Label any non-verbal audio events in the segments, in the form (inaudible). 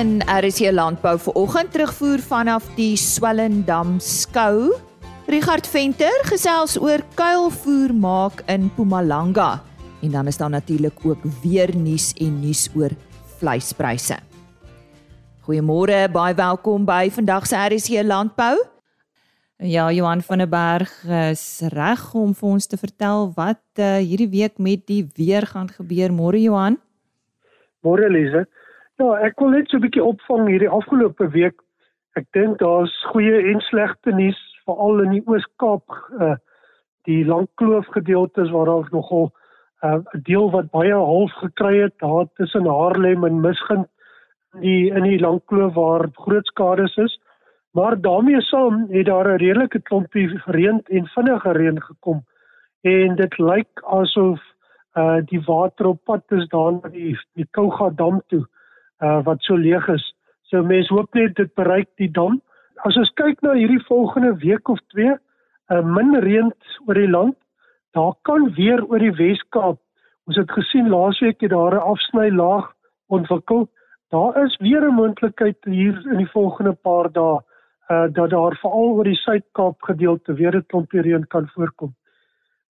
in RC Landbou vir oggend terugvoer vanaf die Swellendam skou. Richard Venter gesels oor kuilvoer maak in Mpumalanga en dan is daar natuurlik ook weer nuus en nuus oor vleispryse. Goeiemôre, baie welkom by vandag se RC Landbou. Ja, Johan van der Berg is reg om vir ons te vertel wat uh, hierdie week met die weer gaan gebeur. Môre Johan. Môre Lize. Ja, ek wil net so 'n bietjie opvang hierdie afgelope week. Ek dink daar's goeie en slegte nuus veral in die Oos-Kaap uh die Langkloof gedeeltes waar daar nogal uh, 'n uh, deel wat baie half gekry het daar tussen Haarlem en Misgind die in die Langkloof waar groot skades is. Maar daarmee saam het daar 'n redelike klompie reën en vinnige reën gekom en dit lyk asof uh die water op pad is daar na die die Kouga dam toe uh wat so leeg is. So mense hoop net dit bereik die dam. As ons kyk na hierdie volgende week of 2, uh min reën oor die land. Daar kan weer oor die Wes-Kaap. Ons het gesien laasweek het daar 'n afsny laag ontwikkel. Daar is weer 'n moontlikheid hier in die volgende paar dae uh dat daar veral oor die Suid-Kaap gedeelte weer 'n klompie reën kan voorkom.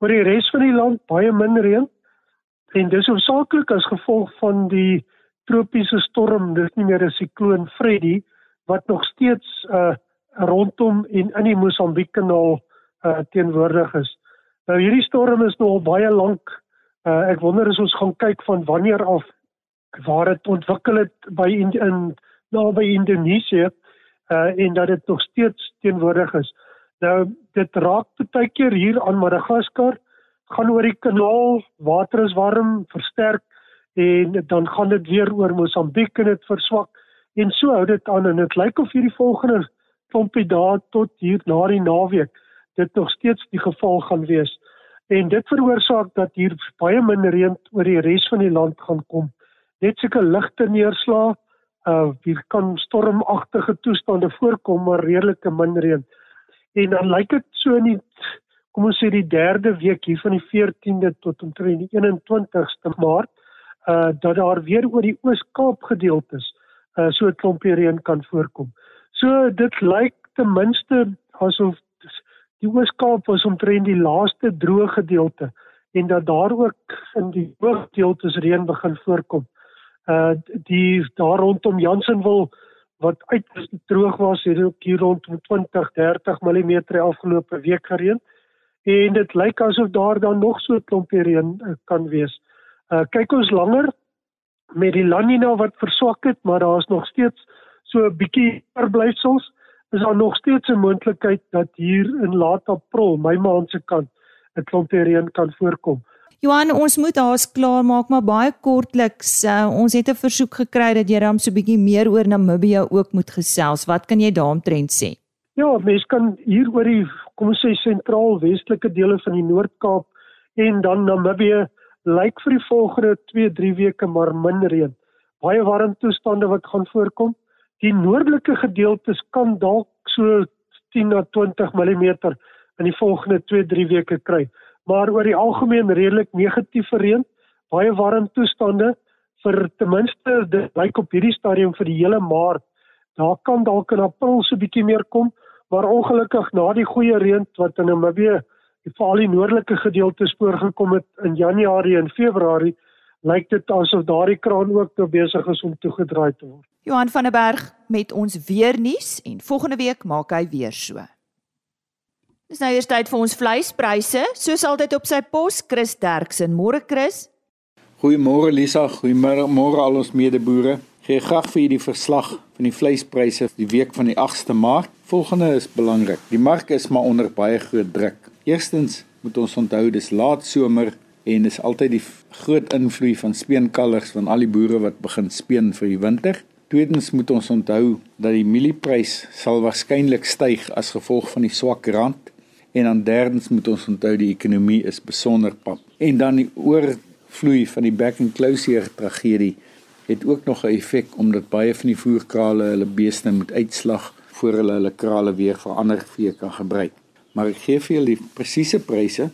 Oor die res van die land baie min reën. En dis hoofsaaklik as gevolg van die tropiese storm, dis nie meer 'n sikloon Freddy wat nog steeds uh rondom en in die Mosambiek-kanaal uh teenwoordig is. Nou hierdie storm is nou al baie lank. Uh ek wonder as ons gaan kyk van wanneer af waar dit ontwikkel het by in, in naby Indonesië uh en dat dit nog steeds teenwoordig is. Nou dit raak baie keer hier aan Madagaskar gaan oor die kanaal, water is warm, versterk en dan gaan dit weer oor Mosambiek en dit verswak en so hou dit aan en dit lyk of hierdie volgende klompie dae tot hier na die naweek dit nog steeds die geval gaan wees. En dit veroorsaak dat hier baie min reën oor die res van die land gaan kom. Net sulke ligte neerslae, uh hier kan stormagtige toestande voorkom maar redelike min reën. En dan lyk dit so in die kom ons sê die derde week hier van die 14de tot omtrent die 21ste Maart uh dat daar weer oor die Oos-Kaap gedeeltes uh so 'n klompie reën kan voorkom. So dit lyk ten minste asof die Oos-Kaap was omtrent die laaste droë gedeelte en dat daar ook in die hooggedeeltes reën begin voorkom. Uh die daar rondom Jansenwil wat uiters droog was, het ook hier rondom 20, 30 mm afgelope week gereën en dit lyk asof daar dan nog so 'n klompie reën uh, kan wees. Uh kyk ons langer met die La Nina wat verswak het, maar daar is nog steeds so 'n bietjie verblyfsels. Is daar nog steeds 'n moontlikheid dat hier in laat April, my maand se kant, 'n klompie reën kan voorkom. Johan, ons moet haas klaar maak, maar baie kortliks, uh, ons het 'n versoek gekry dat jy dan so 'n bietjie meer oor Namibië ook moet gesels. Wat kan jy daaromtrent sê? Ja, mense kan hier oor die kom ons sê sentraal-westelike dele van die Noord-Kaap en dan Namibië lyk vir die volgende 2-3 weke maar min reën. Baie warm toestande wat gaan voorkom. Die noordelike gedeeltes kan dalk so 10 na 20 mm in die volgende 2-3 weke kry. Maar oor die algemeen redelik negatief reën, baie warm toestande vir ten minste dit lyk op hierdie stadium vir die hele maart. Daar kan dalk in April so bietjie meer kom, maar ongelukkig na die goeie reën wat in Namibië veral die noordelike gedeeltes voorgekom het in Januarie en Februarie, lyk dit asof daardie kraan ook nou besig is om toegedraai te word. Johan van der Berg met ons weer nuus en volgende week maak hy weer so. Dis nou eers tyd vir ons vleispryse, soos altyd op sy pos Chris Derksen. Môre Chris. Goeiemôre Lisa, goeiemôre môre al ons medeboere. Gee graag vir julle die verslag van die vleispryse vir die week van die 8ste Maart. Volgende is belangrik. Die mark is maar onder baie groot druk. Eerstens moet ons onthou dis laat somer en dis altyd die groot invloed van speenkalvers van al die boere wat begin speen vir die winter. Tweedens moet ons onthou dat die mielieprys sal waarskynlik styg as gevolg van die swak rand en dan derdens moet ons onthou die ekonomie is besonder pap. En dan die oorvloei van die back and closure tragedie het ook nog 'n effek omdat baie van die voerkrale hulle beeste moet uitslag voor hulle hulle krale weer vir ander vee kan gebruik maar ek gee vir julle die presiese pryse.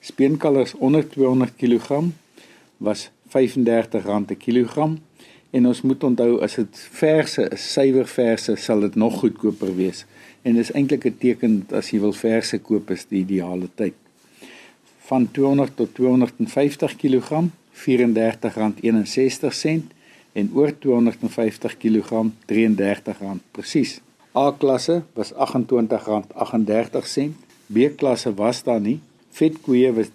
Speenkalvers onder 200 kg was R35 per kilogram En ons moet onthou as dit verse is, suiwer verse, sal dit nog goedkoper wees. En dis eintlik 'n teken dat as jy wil verse koop is die ideale tyd. Van 200 tot 250 kg R34.61 en oor 250 kg R33 presies. A-klasse was R28.38. B-klasse was daar nie. Vetkoeie was R23.12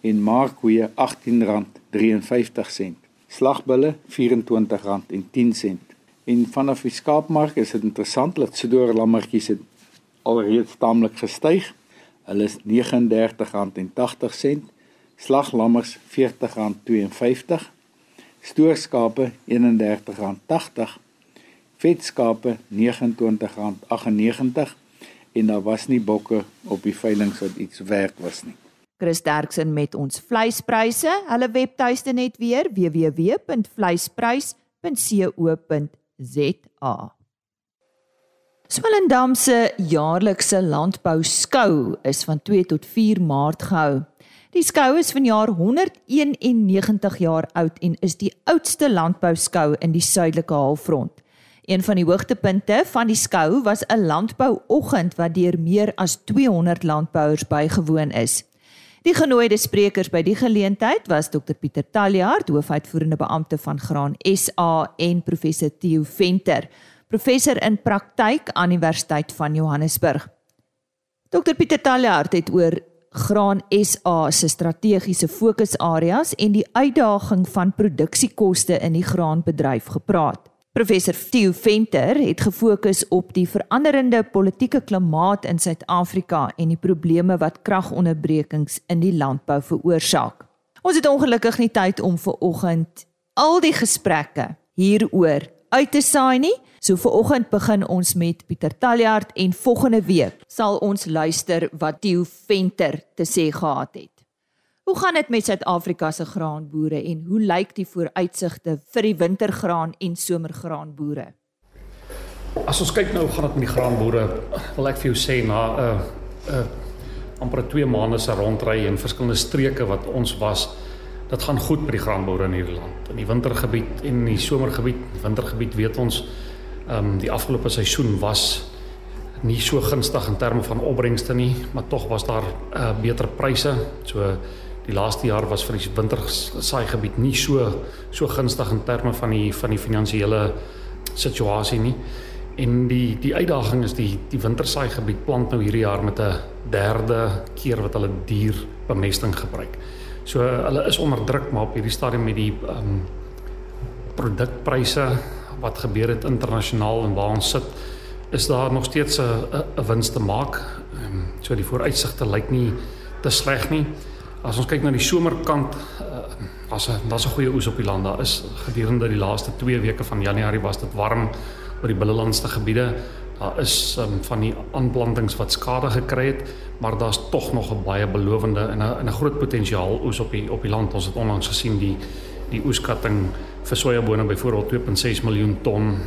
en maarkoeie R18.53. Slagbulle R24.10. En vanaf die skaapmark is dit interessant dat Sidor lammetjies het alreeds taamlik gestyg. Hulle is R39.80. Slaglammers R40.52. Stoorskape R31.80. Vetskape R29.98 en daar was nie bokke op die veiling wat iets werd was nie. Chris Derksen met ons vleispryse. Hulle webtuiste net weer www.vleisprys.co.za. Swellendam se jaarlikse landbou skou is van 2 tot 4 Maart gehou. Die skou is vanjaar 191 jaar oud en is die oudste landbou skou in die suidelike halfrond. Een van die hoogtepunte van die skou was 'n landbouoggend wat deur meer as 200 landbouers bygewoon is. Die genooide sprekers by die geleentheid was Dr Pieter Taljaard, hoofuitvoerende beampte van Graan SA en professor Theo Venter, professor in praktyk aan Universiteit van Johannesburg. Dr Pieter Taljaard het oor Graan SA se strategiese fokusareas en die uitdaging van produksiekoste in die graanbedryf gepraat. Professor Theo Venter het gefokus op die veranderende politieke klimaat in Suid-Afrika en die probleme wat kragonderbrekings in die landbou veroorsaak. Ons het ongelukkig nie tyd om vir oggend al die gesprekke hieroor uit te saai nie. So vir oggend begin ons met Pieter Taljaard en volgende week sal ons luister wat Theo Venter te sê gehad het. Hoe gaan dit met Suid-Afrika se graanboere en hoe lyk die vooruitsigte vir die wintergraan en somergraanboere? As ons kyk nou gaan dit met die graanboere, wil ek vir jou sê na 'n uh, 'n uh, amper 2 maande se rondry in verskillende streke wat ons was, dit gaan goed met die graanboere in hierdie land. In die wintergebied en in die somergebied, wintergebied weet ons, ehm um, die afgelope seisoen was nie so gunstig in terme van opbrengste nie, maar tog was daar uh, beter pryse. So die laaste jaar was vir die wintersaai gebied nie so so gunstig in terme van die van die finansiële situasie nie. En die die uitdaging is die die wintersaai gebied plant nou hierdie jaar met 'n derde keer wat hulle dier bemesting gebruik. So hulle is onder druk maar op hierdie stadium met die ehm um, produkpryse wat gebeur het internasionaal en waar ons sit is daar nog steeds 'n 'n wins te maak. Ehm um, so die vooruitsigte lyk nie te sleg nie. As ons kyk na die somerkant, uh, as 'n daar's 'n goeie oes op die land. Daar is gedurende die laaste 2 weke van Januarie was dit warm oor die binnelandste gebiede. Daar is um, van die aanplantings wat skade gekry het, maar daar's tog nog 'n baie belowende en 'n 'n groot potensiaal oes op die op die land. Ons het onlangs gesien die die oeskatting vir sojabone byvoorbeeld 2.6 miljoen ton,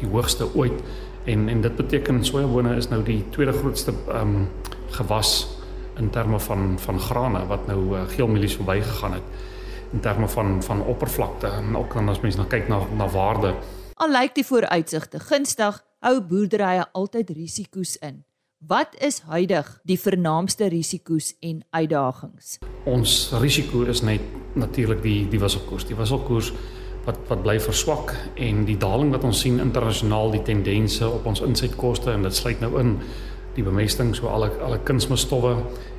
die hoogste ooit. En en dit beteken sojabone is nou die tweede grootste ehm um, gewas in terme van van grane wat nou uh, geelmielies verbygegaan het in terme van van oppervlakte en ook dan as mens nou kyk na na waarde. Al lyk die vooruitsigte gunstig, hou boerderye altyd risiko's in. Wat is huidig die vernaamste risiko's en uitdagings? Ons risiko is net natuurlik die die wisselkoers. Die wisselkoers wat wat bly verswak en die daling wat ons sien internasionaal die tendense op ons insetkoste en dit sluit nou in die bemesting so alle alle kunsmisstowwe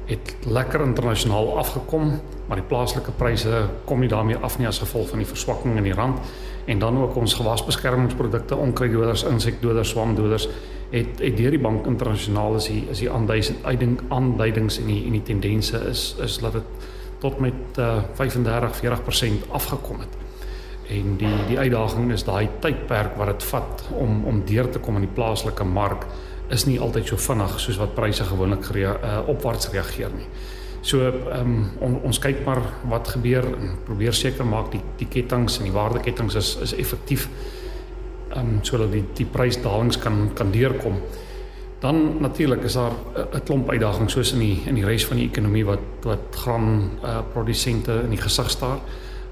het lekker internasionaal afgekom maar die plaaslike pryse kom nie daarmee af nie as gevolg van die verswakking in die rand. En dan ook ons gewasbeskermingsprodukte onkruiddoders insekdoders swamdoders het het deur die bank internasionaal is die is die aanduiding aanduidings en die en die tendense is is dat dit tot met uh, 35 40% afgekom het. En die die uitdaging is daai tydperk wat dit vat om om deur te kom in die plaaslike mark is nie altyd so vinnig soos wat pryse gewoonlik uh, opwaarts reageer nie. So ehm um, on, ons kyk maar wat gebeur en probeer seker maak die die kettinge en die waardekettinge is is effektief ehm um, sodat die die prysdalings kan kan deurkom. Dan natuurlik is daar 'n klomp uitdagings soos in die in die res van die ekonomie wat wat graan uh, produsente in die gesig staar.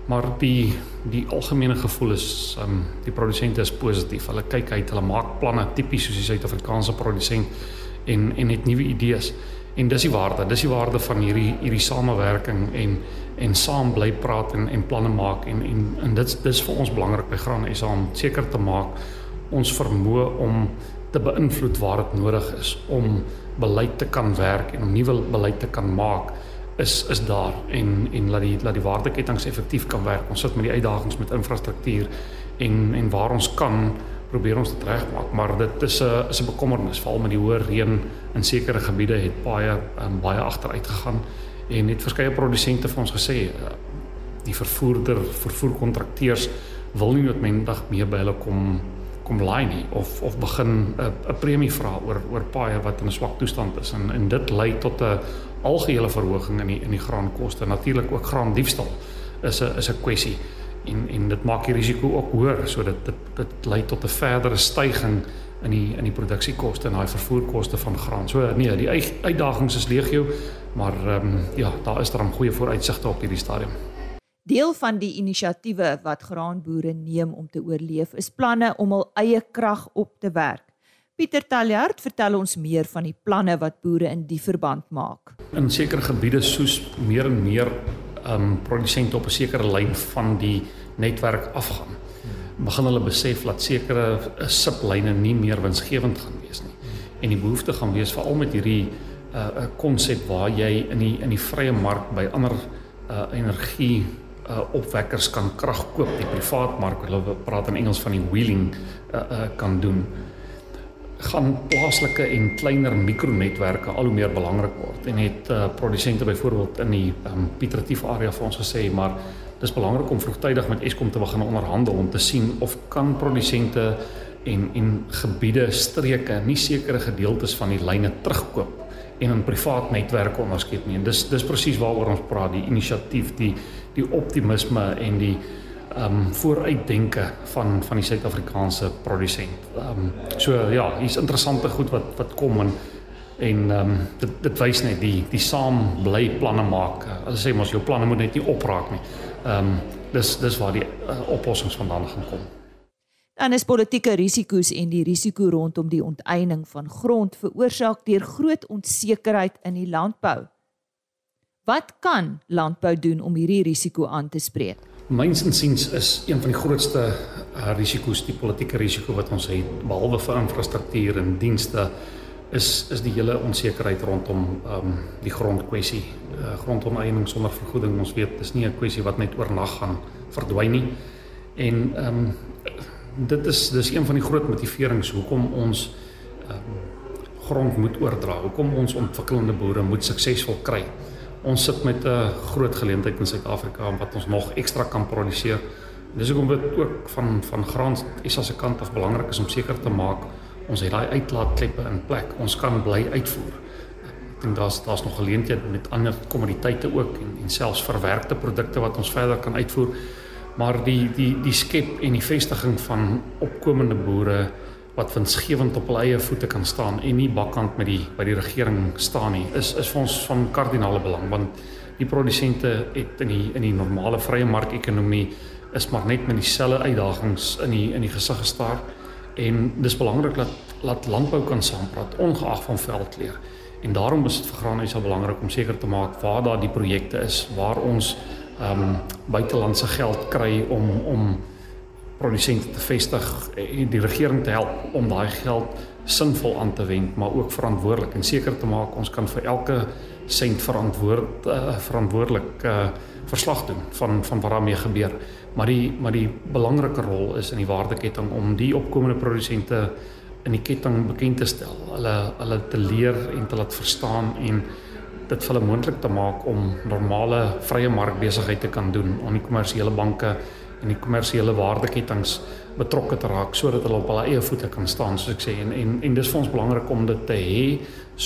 Maar die die algemene gevoel is um die produsente is positief. Hulle kyk uit, hulle maak planne tipies soos die Suid-Afrikaanse produsent en en het nuwe idees. En dis die waarde, dis die waarde van hierdie hierdie samewerking en en saam bly praat en en planne maak en en en dit dis vir ons belangrik by Graan SA om seker te maak ons vermoë om te beïnvloed waar dit nodig is om beleid te kan werk en om nuwe beleid te kan maak is is daar en en laat die laat die waardeketings effektief kan werk. Ons sit met die uitdagings met infrastruktuur en en waar ons kan probeer ons dit regmaak, maar dit is 'n is 'n bekommernis. Veral met die hoë reën in sekere gebiede het baie um, baie agteruit gegaan en het verskeie produsente vir ons gesê uh, die vervoerder vervoerkontrakteurs wil nie noodwendig meer by hulle kom kom laai nie of of begin 'n 'n premie vra oor oor paaie wat in 'n swak toestand is. En en dit lei tot 'n algehele verhoging in die in die graankoste natuurlik ook graandiefstal is 'n is 'n kwessie en en dit maak die risiko ook hoër sodat dit dit lei tot 'n verdere stygings in die in die produksiekoste en daai vervoerkoste van graan. So nee, die uitdagings is legio, maar ehm um, ja, daar is dan goeie vooruitsigte op hierdie stadium. Deel van die inisiatiewe wat graanboere neem om te oorleef is planne om hul eie krag op te werk. Pieter Taljaard vertel ons meer van die planne wat boere in die verband maak. In sekere gebiede soos meer en meer um, produsente op 'n sekere lyn van die netwerk afgaan begin hulle besef dat sekere eh, siplyne nie meer winsgewend gaan wees nie. En die behoefte gaan wees veral met hierdie 'n uh, konsep uh, waar jy in die in die vrye mark by ander uh, energie uh, opwekkers kan krag koop, die privaat mark, hulle praat in Engels van die wheeling uh, uh, kan doen gaan plaaslike en kleiner mikronetwerke al hoe meer belangrik word en het uh, produsente byvoorbeeld in die um, Piet Retief area vir ons gesê maar dis belangrik om vroegtydig met Eskom te begin onderhandel om te sien of kan produsente en en gebiede streke nie sekere gedeeltes van die lyne terugkoop en in privaat netwerke onderskep nie. En dis dis presies waaroor ons praat, die inisiatief, die die optimisme en die ehm um, vooruitdenke van van die Suid-Afrikaanse produsent. Ehm um, so ja, hier's interessante goed wat wat kom en en ehm um, dit dit wys net die die saam bly planne maak. Hulle sê mos jou planne moet net nie opraak nie. Ehm um, dis dis waar die uh, oplossings vandaan gaan kom. Dan is politieke risiko's en die risiko rondom die onteiening van grond veroorsaak deur groot onsekerheid in die landbou. Wat kan landbou doen om hierdie risiko aan te spreek? Myns insiens is een van die grootste uh, risiko's die politieke risiko wat ons het behalwe vir infrastruktuur en dienste is is die hele onsekerheid rondom ehm um, die grondkwessie. Uh, grondonteiening sonder vergoeding, ons weet dis nie 'n kwessie wat net oornag gaan verdwyn nie. En ehm um, dit is dis een van die groot motiverings hoekom ons ehm um, grond moet oordra. Hoekom ons ontwikkelende boere moet suksesvol kry. Ons sit met 'n groot geleentheid in Suid-Afrika wat ons nog ekstra kan produseer. Dis hoekom dit ook van van graan is as 'n kant af belangrik is om seker te maak ons het daai uitlaatkleppe in plek. Ons kan bly uitvoer. Ek dink daar's daar's nog geleenthede met ander kommoditeite ook en en selfs verwerkte produkte wat ons verder kan uitvoer. Maar die die die skep en die vestiging van opkomende boere wat winsgewend op hulle eie voete kan staan en nie bakkant met die by die regering staan nie is is vir ons van kardinale belang want die produsente het in die in die normale vrye markekonomie is maar net met dieselfde uitdagings in die in die gesig gestaar. En dis belangrik dat laat landbou kan saampraat ongeag van veldkleur en daarom is dit vir Graanhuis so belangrik om seker te maak waar daar die projekte is waar ons ehm um, buitelandse geld kry om om produsente te vestig en die regering te help om daai geld sinvol aan te wend, maar ook verantwoordelik en seker te maak ons kan vir elke sent verantwoord uh, verantwoordelik uh, verslag doen van van wat daarmee gebeur. Maar die maar die belangrike rol is in die waardeketting om die opkomende produsente in die ketting bekend te stel. Hulle hulle te leer en te laat verstaan en dit vir hulle moontlik te maak om normale vrye markbesigheid te kan doen aan die kommersiële banke en die kommersiële waardeketings betrokke te raak sodat hulle op hulle eie voete kan staan soos ek sê en en en dis vir ons belangrik om dit te hê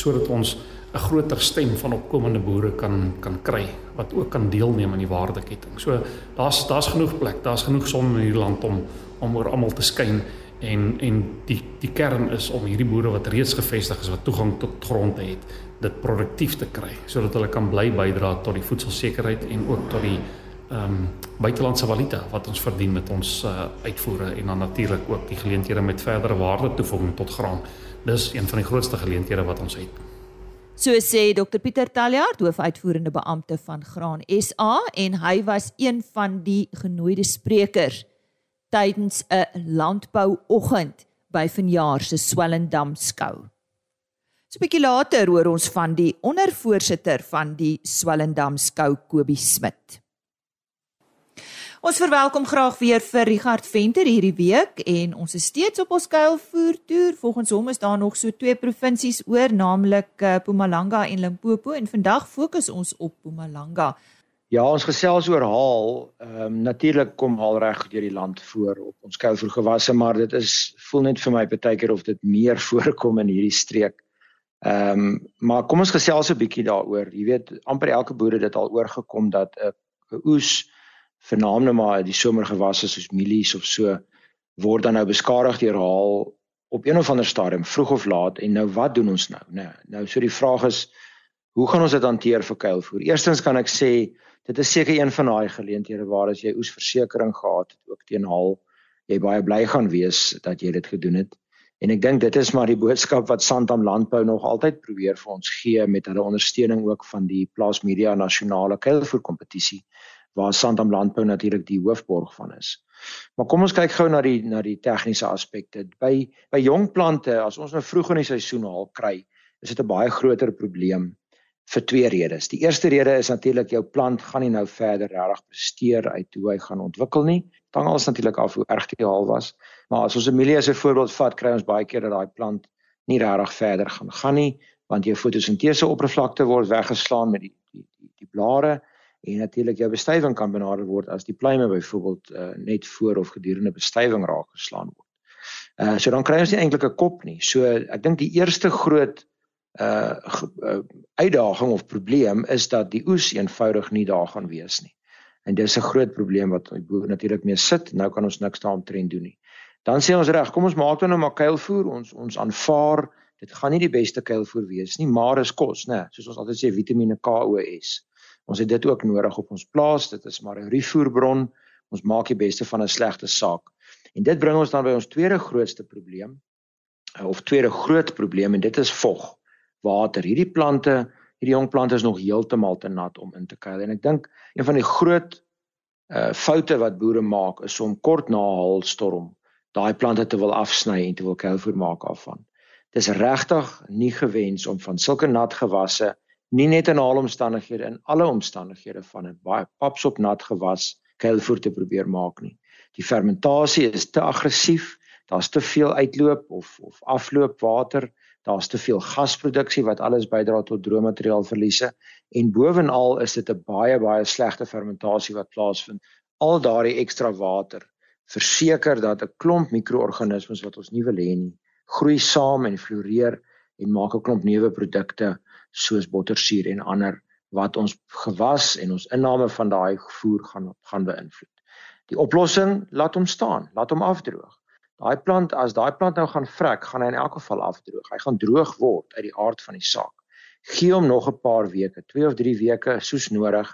sodat ons 'n groter stem van opkomende boere kan kan kry wat ook kan deelneem aan die waardeketting. So daar's daar's genoeg plek, daar's genoeg son in hierdie land om om oor almal te skyn en en die die kern is om hierdie boere wat reeds gevestig is wat toegang tot gronde het, dit produktief te kry sodat hulle kan bly bydra tot die voedselsekerheid en ook tot die ehm um, buitelandse valuta wat ons verdien met ons uh, uitvoere en dan natuurlik ook die geleenthede met verdere waarde toevoeging tot graan. Dis een van die grootste geleenthede wat ons het. So sê Dr Pieter Taljaard, hoofuitvoerende beampte van Graan SA en hy was een van die genooide sprekers tydens 'n landbouoggend by vanjaar se Swellendam skou. So 'n bietjie later hoor ons van die ondervoorsitter van die Swellendam skou Kobie Smit. Ons verwelkom graag weer vir Richard Venter hierdie week en ons is steeds op ons kuilvoer toer. Volgens hom is daar nog so twee provinsies oor, naamlik uh, Mpumalanga en Limpopo en vandag fokus ons op Mpumalanga. Ja, ons gesels oor haal. Ehm um, natuurlik kom haal reg deur die land voor op ons kuilvoer gewasse, maar dit is voel net vir my baie keer of dit meer (laughs) voorkom in hierdie streek. Ehm um, maar kom ons gesels 'n bietjie daaroor. Jy weet, amper elke boer het dit al oorgekom dat 'n oes vernaamde maar die somergewasse soos mielies of so word dan nou beskadig deur haal op een of ander stadium vroeg of laat en nou wat doen ons nou nou nou so die vraag is hoe gaan ons dit hanteer vir kuilvoer? Eerstens kan ek sê dit is seker een van daai geleenthede waar as jy oesversekering gehad het ook teen haal jy baie bly gaan wees dat jy dit gedoen het. En ek dink dit is maar die boodskap wat Santam Landbou nog altyd probeer vir ons gee met hulle ondersteuning ook van die Plaas Media nasionale kuilvoer kompetisie waar Santam Landbou natuurlik die hoofborg van is. Maar kom ons kyk gou na die na die tegniese aspekte. By by jong plante, as ons nou vroeg in die seisoen haal kry, is dit 'n baie groter probleem vir twee redes. Die eerste rede is natuurlik jou plant gaan nie nou verder regtig presteer uit hoe hy gaan ontwikkel nie. Hang alles natuurlik af hoe erg die haal was. Maar as ons Emilia as 'n voorbeeld vat, kry ons baie keer dat daai plant nie regtig verder gaan gaan nie, want jou fotosintese oppervlakte word weggeslaan met die die die, die blare en natuurlik jou bestuiving kan benader word as die pluime byvoorbeeld uh, net voor of gedurende bestuiving raak geslaan word. Uh so dan kry ons nie eintlik 'n kop nie. So ek dink die eerste groot uh, uh uitdaging of probleem is dat die oes eenvoudig nie daar gaan wees nie. En dis 'n groot probleem wat die boer natuurlik mee sit. Nou kan ons niks daaroor doen nie. Dan sê ons reg, kom ons maak dan nou maar kuilvoer. Ons ons aanvaar dit gaan nie die beste kuilvoer wees nie, maar is kos, né? Soos ons altyd sê Vitamiene KOS. Ons het dit ook nodig op ons plaas. Dit is maar 'n rifoerbron. Ons maak die beste van 'n slegte saak. En dit bring ons dan by ons tweede grootste probleem eh, of tweede groot probleem en dit is vog. Water. Hierdie plante, hierdie jong plante is nog heeltemal te nat om in te kuil en ek dink een van die groot uh foute wat boere maak is om kort na 'n hailstorm daai plante te wil afsny en te wil kuilvoer maak af van. Dis regtig nie gewens om van sulke nat gewasse nie net in al omstandighede in alle omstandighede van 'n baie papsop nat gewas kuilvoer te probeer maak nie. Die fermentasie is te aggressief, daar's te veel uitloop of of afloop water, daar's te veel gasproduksie wat alles bydra tot droommateriaalverliese en bovenal is dit 'n baie baie slegte fermentasie wat plaasvind. Al daardie ekstra water verseker dat 'n klomp mikroorganismes wat ons nie wil hê nie, groei saam en floreer en maak 'n klomp nuwe produkte soos bottersuur en ander wat ons gewas en ons inname van daai voer gaan gaan beïnvloed. Die oplossing laat hom staan, laat hom afdroog. Daai plant as daai plant nou gaan vrek, gaan hy in elk geval afdroog. Hy gaan droog word uit die aard van die saak. Gee hom nog 'n paar weke, 2 of 3 weke soos nodig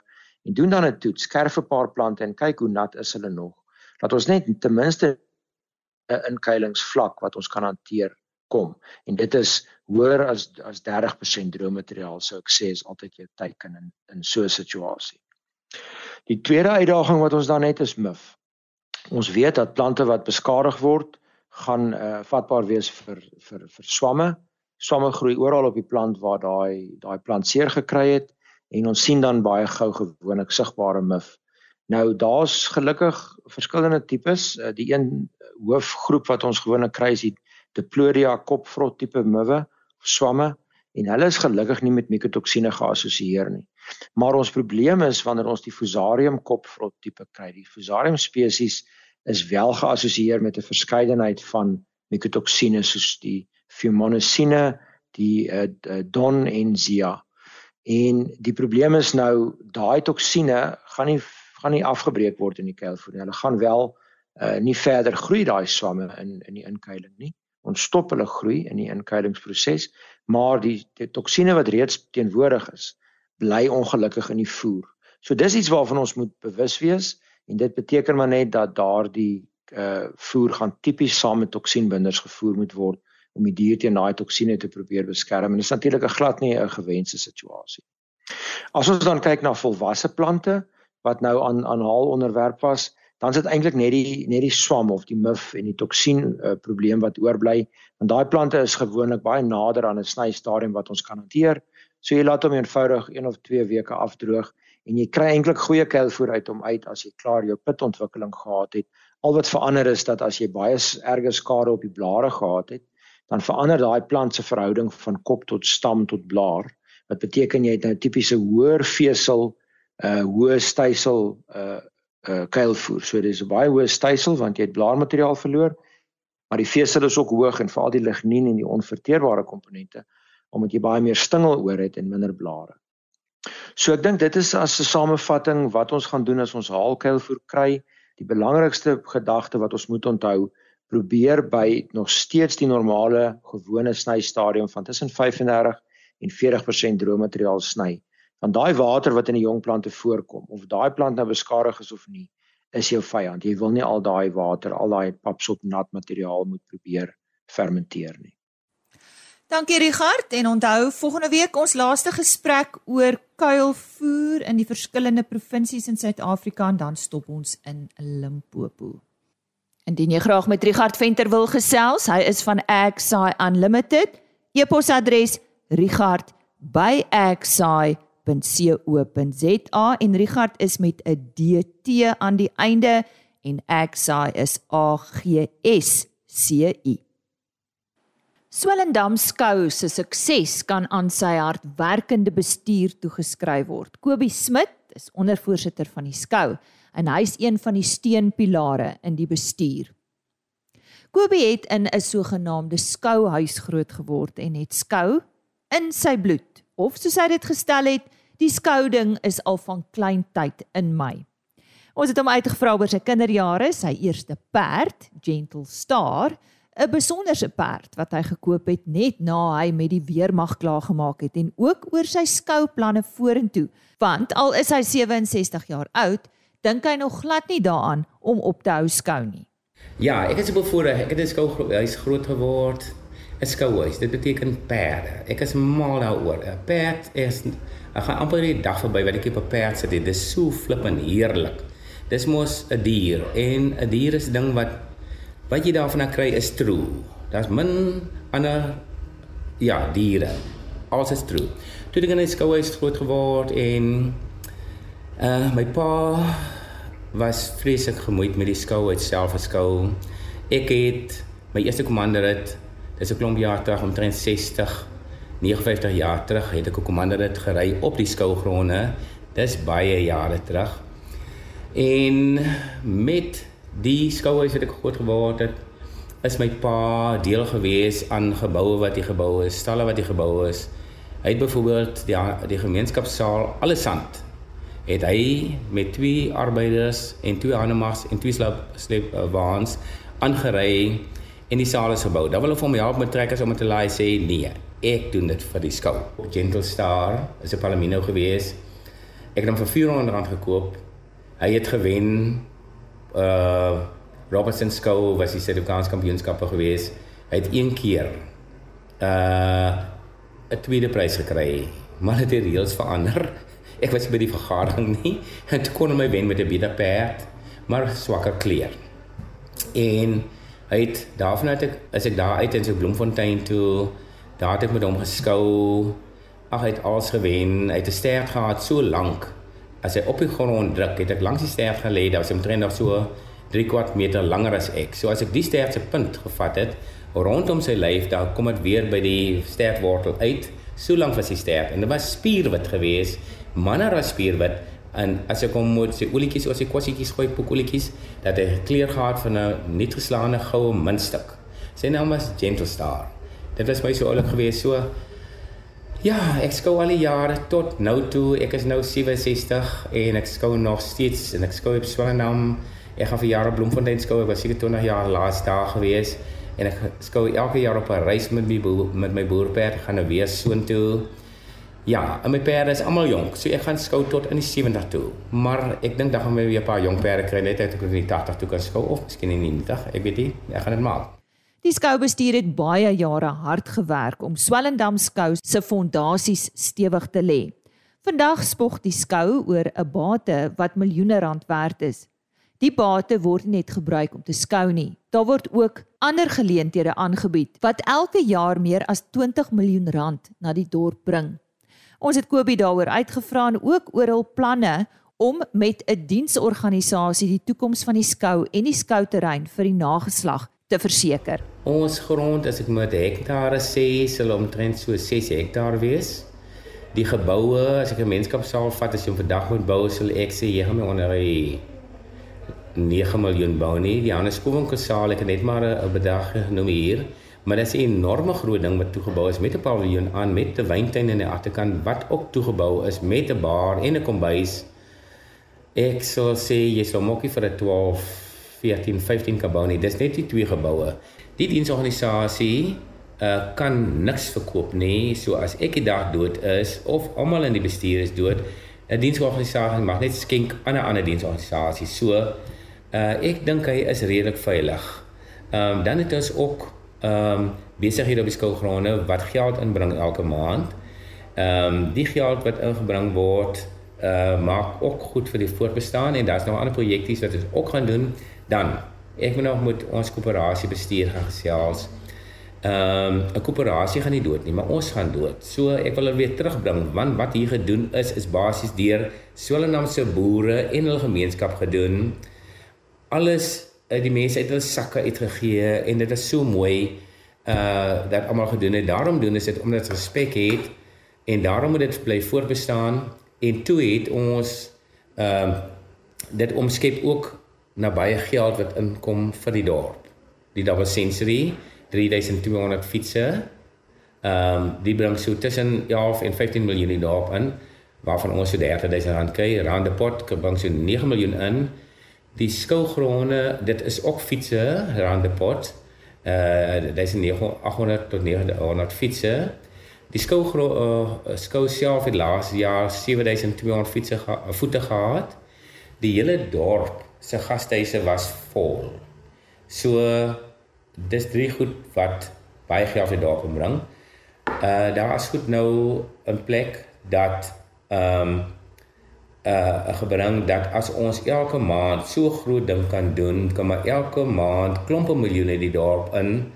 en doen dan 'n toets, skerf 'n paar plante en kyk hoe nat is hulle nog. Laat ons net ten minste 'n inkuilingsvlak wat ons kan hanteer kom. En dit is hoër as as 30% droommateriaal sou ek sê is altyd jou teiken in in so 'n situasie. Die tweede uitdaging wat ons dan het is mif. Ons weet dat plante wat beskadig word, gaan uh, vatbaar wees vir vir vir swamme. Swamme groei oral op die plant waar daai daai plant seer gekry het en ons sien dan baie gou gewoonlik sigbare mif. Nou daar's gelukkig verskillende tipes. Uh, die een hoofgroep wat ons gewoonlik kry is die Diplodia kopvrot tipe muwe swamme en hulle is gelukkig nie met mikotoksine geassosieer nie. Maar ons probleem is wanneer ons die Fusarium kopvrot tipe kry. Die Fusarium spesies is wel geassosieer met 'n verskeidenheid van mikotoksine soos die fumonisine, die uh, don en zia. En die probleem is nou daai toksine gaan nie gaan nie afgebreek word in die kuilvoer nie. Hulle gaan wel uh, nie verder groei daai swamme in in die inkuiling nie ons stop hulle groei in die inkuilingsproses, maar die, die toksine wat reeds teenwoordig is, bly ongelukkig in die voer. So dis iets waarvan ons moet bewus wees en dit beteken maar net dat daardie uh voer gaan tipies saam met toksienbinders gevoer moet word om die dier teen daai toksine te probeer beskerm en dit is natuurlik 'n glad nie 'n gewenste situasie. As ons dan kyk na volwasse plante wat nou aan aan haal onderwerp was, dan is dit eintlik net die net die swam of die mif en die toksien uh, probleem wat oorbly want daai plante is gewoonlik baie nader aan 'n sny stadium wat ons kan hanteer. So jy laat hom eenvoudig 1 of 2 weke afdroog en jy kry eintlik goeie kuilvoer uit hom uit as jy klaar jou pitontwikkeling gehad het. Al wat verander is dat as jy baie erge skade op die blare gehad het, dan verander daai plant se verhouding van kop tot stam tot blaar. Wat beteken jy het nou tipiese hoër vesel, uh hoë stysel uh uh kuilvoer. So dis 'n baie hoë stysel want jy het blaarmateriaal verloor. Maar die vesel is ook hoog en veral die lignien en die onverteerbare komponente omdat jy baie meer stingel oor het en minder blare. So ek dink dit is as 'n samevatting wat ons gaan doen as ons haalkuilvoer kry. Die belangrikste gedagte wat ons moet onthou, probeer by nog steeds die normale gewone sny stadium van tussen 35 en 40% droë materiaal sny want daai water wat in die jong plante voorkom of daai plant nou beskadig is of nie is jou vyand jy wil nie al daai water al daai papsop nat materiaal moet probeer fermenteer nie Dankie Richard en onthou volgende week ons laaste gesprek oor kuilvoer in die verskillende provinsies in Suid-Afrika en dan stop ons in Limpopo. Indien jy graag met Richard Venter wil gesels, hy is van Agsai Unlimited. E-posadres richard@agsai.com www.gsci.co.za en Richard is met 'n DT aan die einde en Axi is A G S C I. Swellendam skou se sukses kan aan sy hardwerkende bestuur toegeskryf word. Kobie Smit is ondervoorsitter van die skou en hy's een van die steunpilare in die bestuur. Kobie het in 'n sogenaamde skouhuis groot geword en het skou in sy bloed of soos hy dit gestel het, die skouding is al van klein tyd in my. Ons het hom uitgevra oor sy kinderjare, sy eerste perd, Gentle Star, 'n besonderse perd wat hy gekoop het net na hy met die weermag klaar gemaak het en ook oor sy skouplanne vorentoe, want al is hy 67 jaar oud, dink hy nog glad nie daaraan om op te hou skou nie. Ja, ek het se bevoorde, ek het 'n skouhuis groot geword. 'n skouhuis. Dit beteken perde. Ek is mal daaroor. 'n Perd is ek gaan amper die dag verby wat ek op 'n perd sit. Dit is so flippend heerlik. Dis mos 'n dier en 'n dier is 'n ding wat wat jy daarvan kry is true. Daar's min ander ja, diere. Alles is true. Toe ek in 'n skouhuis groot geword en uh my pa was vreeslik gemoeid met die skouhuis self as skou. Ek het my eerste komandeur Dis 'n klomp jaar terug, omtrent 60 59 jaar terug het ek 'n kommandorit gery op die skougronde. Dis baie jare terug. En met die skouhuis wat ek groot geword het, is my pa deel gewees aan geboue wat hy gebou het, stalle wat hy gebou het. Hy het byvoorbeeld die die gemeenskapsaal alles sand het hy met twee arbeiders en twee animas en twee sleep waans aangery en die saal is gebou. Dan wil hulle vir my help met trekkers om te laai sê nee, ek doen dit vir die skou. Gentle Star is 'n Palomino gewees. Ek het hom vir 400 rand gekoop. Hy het gewen uh Robertson Skou was die Suid-Afrikaanse kampioenskappe gewees. Hy het een keer uh 'n tweede prys gekry, maar dit het reëls verander. (laughs) Ek was by die vergadering nie (laughs) toe kon hy my wen met 'n beter perd, maar swakker kleur. En Hy het daarvan uit ek as ek daar uit in sy Bloemfontein toe, daar het ek met hom geskou. Ag hy het alles gewen. Hy het 'n stert gehad so lank. As hy op die grond druk, het ek langs die stert gelê. Daar was omtrent nog so 3 kwart meter langer as ek. So as ek die stert se punt gevat het rondom sy lyf, dan kom dit weer by die stertwortel uit. So lank was die stert en dit was spierwit geweest. Manner as spierwit en as ek hom moet sy olietjies of sy kossietjies gooi op olietjies dat hy kleur gehad van 'n nie geslaane goue muntstuk. Sy naam was Gentle Star. Dit was my so oulik geweest so Ja, ek skou al die jare tot nou toe. Ek is nou 67 en ek skou nog steeds en ek skou op Swellendam. Ek gaan vir jare Bloemfontein skou. Ek was seker 20 jaar laas daar gewees en ek skou elke jaar op 'n reis met my boer, met my boerperd gaan nou weer soontoe. Ja, en my perde is almal jonk. So ek gaan skou tot in die 70 toe. Maar ek dink dan gaan my weer 'n paar jong perde kry net uit ek in die 80 toe kan skou of miskien in die 90. Ek weet nie. Ek gaan dit maak. Die skoubestuur het baie jare hard gewerk om Swellendam skou se fondasies stewig te lê. Vandag spog die skou oor 'n bate wat miljoene rand werd is. Die bate word net gebruik om te skou nie. Daar word ook ander geleenthede aangebied wat elke jaar meer as 20 miljoen rand na die dorp bring. Ons het Kobie daaroor uitgevra en ook oor hul planne om met 'n diensorganisasie die toekoms van die skou en die skouterrein vir die nageslag te verseker. Ons grond as ek met hektare sê, sal omtrent so 6 hektaar wees. Die geboue, as ek 'n menskapsaal vat as jy hom vandag moet bou, sal ek sê jy gaan my onder 'n 9 miljoen bou nie. Die ander skoolwinkelsaal ek het net maar 'n bedrag genoem hier. Maar dit is 'n enorme groot ding wat toegebou is met 'n paviljoen aan met 'n wyntuin aan die agterkant wat ook toegebou is met 'n bar en 'n kombuis. Ek sou sê jy sou mookie vir 'n 12, 14, 15 kabou nie. Dis net die twee geboue. Die diensorganisasie uh kan niks verkoop nie. So as ek die dag dood is of almal in die bestuur is dood, 'n diensorganisasie mag net skenk aan 'n ander diensorganisasie. So uh ek dink hy is redelik veilig. Ehm um, dan het ons ook ehm um, besighede op die skoolgronde wat geld inbring elke maand. Ehm um, die geld wat ingebring word uh maak ook goed vir die voortbestaan en daar's nog ander projekte wat ons ook gaan doen. Dan ek moet nog met ons koöperasie bestuur gaan gesels. Ehm um, 'n koöperasie gaan nie dood nie, maar ons gaan dood. So ek wil dit weer terugbring want wat hier gedoen is is basies deur Swellendam se boere en hul gemeenskap gedoen. Alles uh, die mense uit hulle sakke uitgegee en dit is so mooi uh dat almal gedoen het. Daarom doen is dit omdat respek het en daarom moet dit bly voortbestaan en toe het ons ehm uh, dit omskep ook na baie geld wat inkom vir die dorp. Die Double Sensory 3200 fietsse. Ehm um, die bring so tussen 11 en 15 miljoen in dorp in waarvan ons so 30000 rand kry. Randepot bring so 9 miljoen in. Die skougronde, dit is ook fietsse, randepot. Uh dit is 800 tot 900 fietsse. Die skou uh, skou self het laas jaar 7200 fietsse ge voete gehad. Die hele dorp se gastehuise was vol. So dis drie goed wat baie geld vir dorp bring. Uh daar is goed nou 'n plek dat ehm um, uh gebring dat as ons elke maand so groot ding kan doen, kan maar elke maand klompe miljoene die dorp in.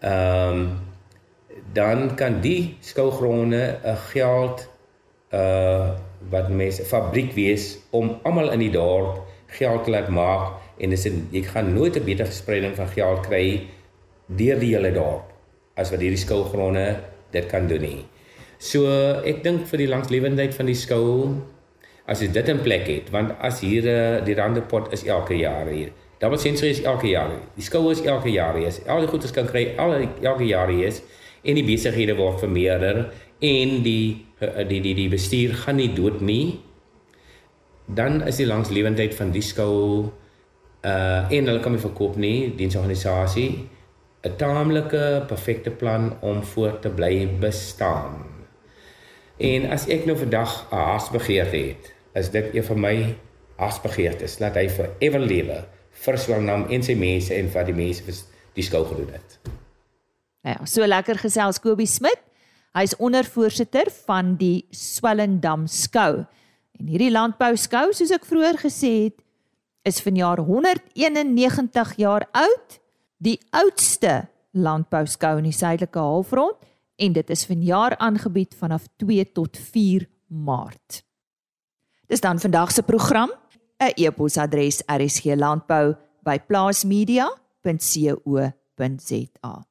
Ehm um, dan kan die skougronde 'n geld uh wat mense fabriek wees om almal in die dorp geld te laat maak en dis jy gaan nooit 'n beter verspreiding van geld kry deur die hele dorp as wat hierdie skougronde dit kan doen nie. So ek dink vir die langslewendheid van die skou as jy dit in plek het want as hier uh, die randepot is elke jaar hier double sensory is elke jaar die skoue is elke jaar is al die goedes kan kry al elke jaar is en die besighede word vermeerder en die uh, die die die bestuur gaan nie dood nie dan is die langslewendheid van die skou uh en hulle kan nie verkoop nie diensorganisasie 'n taamlike perfekte plan om voort te bly bestaan. En as ek nou vandag 'n hartsbegeerte het is dit een van my hartsbegeertes dat hy vir ewer lewe vir Swellendam en sy mense en vir die mense vir die skou gedoen het. Ja, so lekker gesels Kobie Smit. Hy's ondervoorsitter van die Swellendam skou. En hierdie landbou skou, soos ek vroeër gesê het, is vanjaar 191 jaar oud, die oudste landbou skou in die suidelike halfrond en dit is vanjaar aangebied vanaf 2 tot 4 Maart. Dis dan vandag se program. 'n E-posadres rsglandbou@plaasmedia.co.za.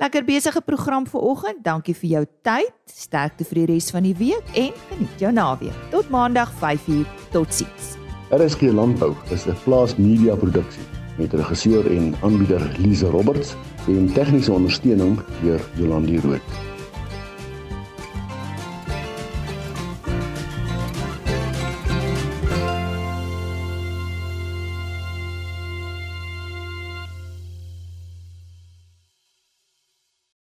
Lekker besige program vir oggend. Dankie vir jou tyd. Sterkte vir die res van die week en geniet jou naweek. Tot maandag 5uur. Totsiens. RSG Landbou is 'n plaasmedia produksie met regisseur en aanbieder Lize Roberts en tegniese ondersteuning deur Jolande Rooi.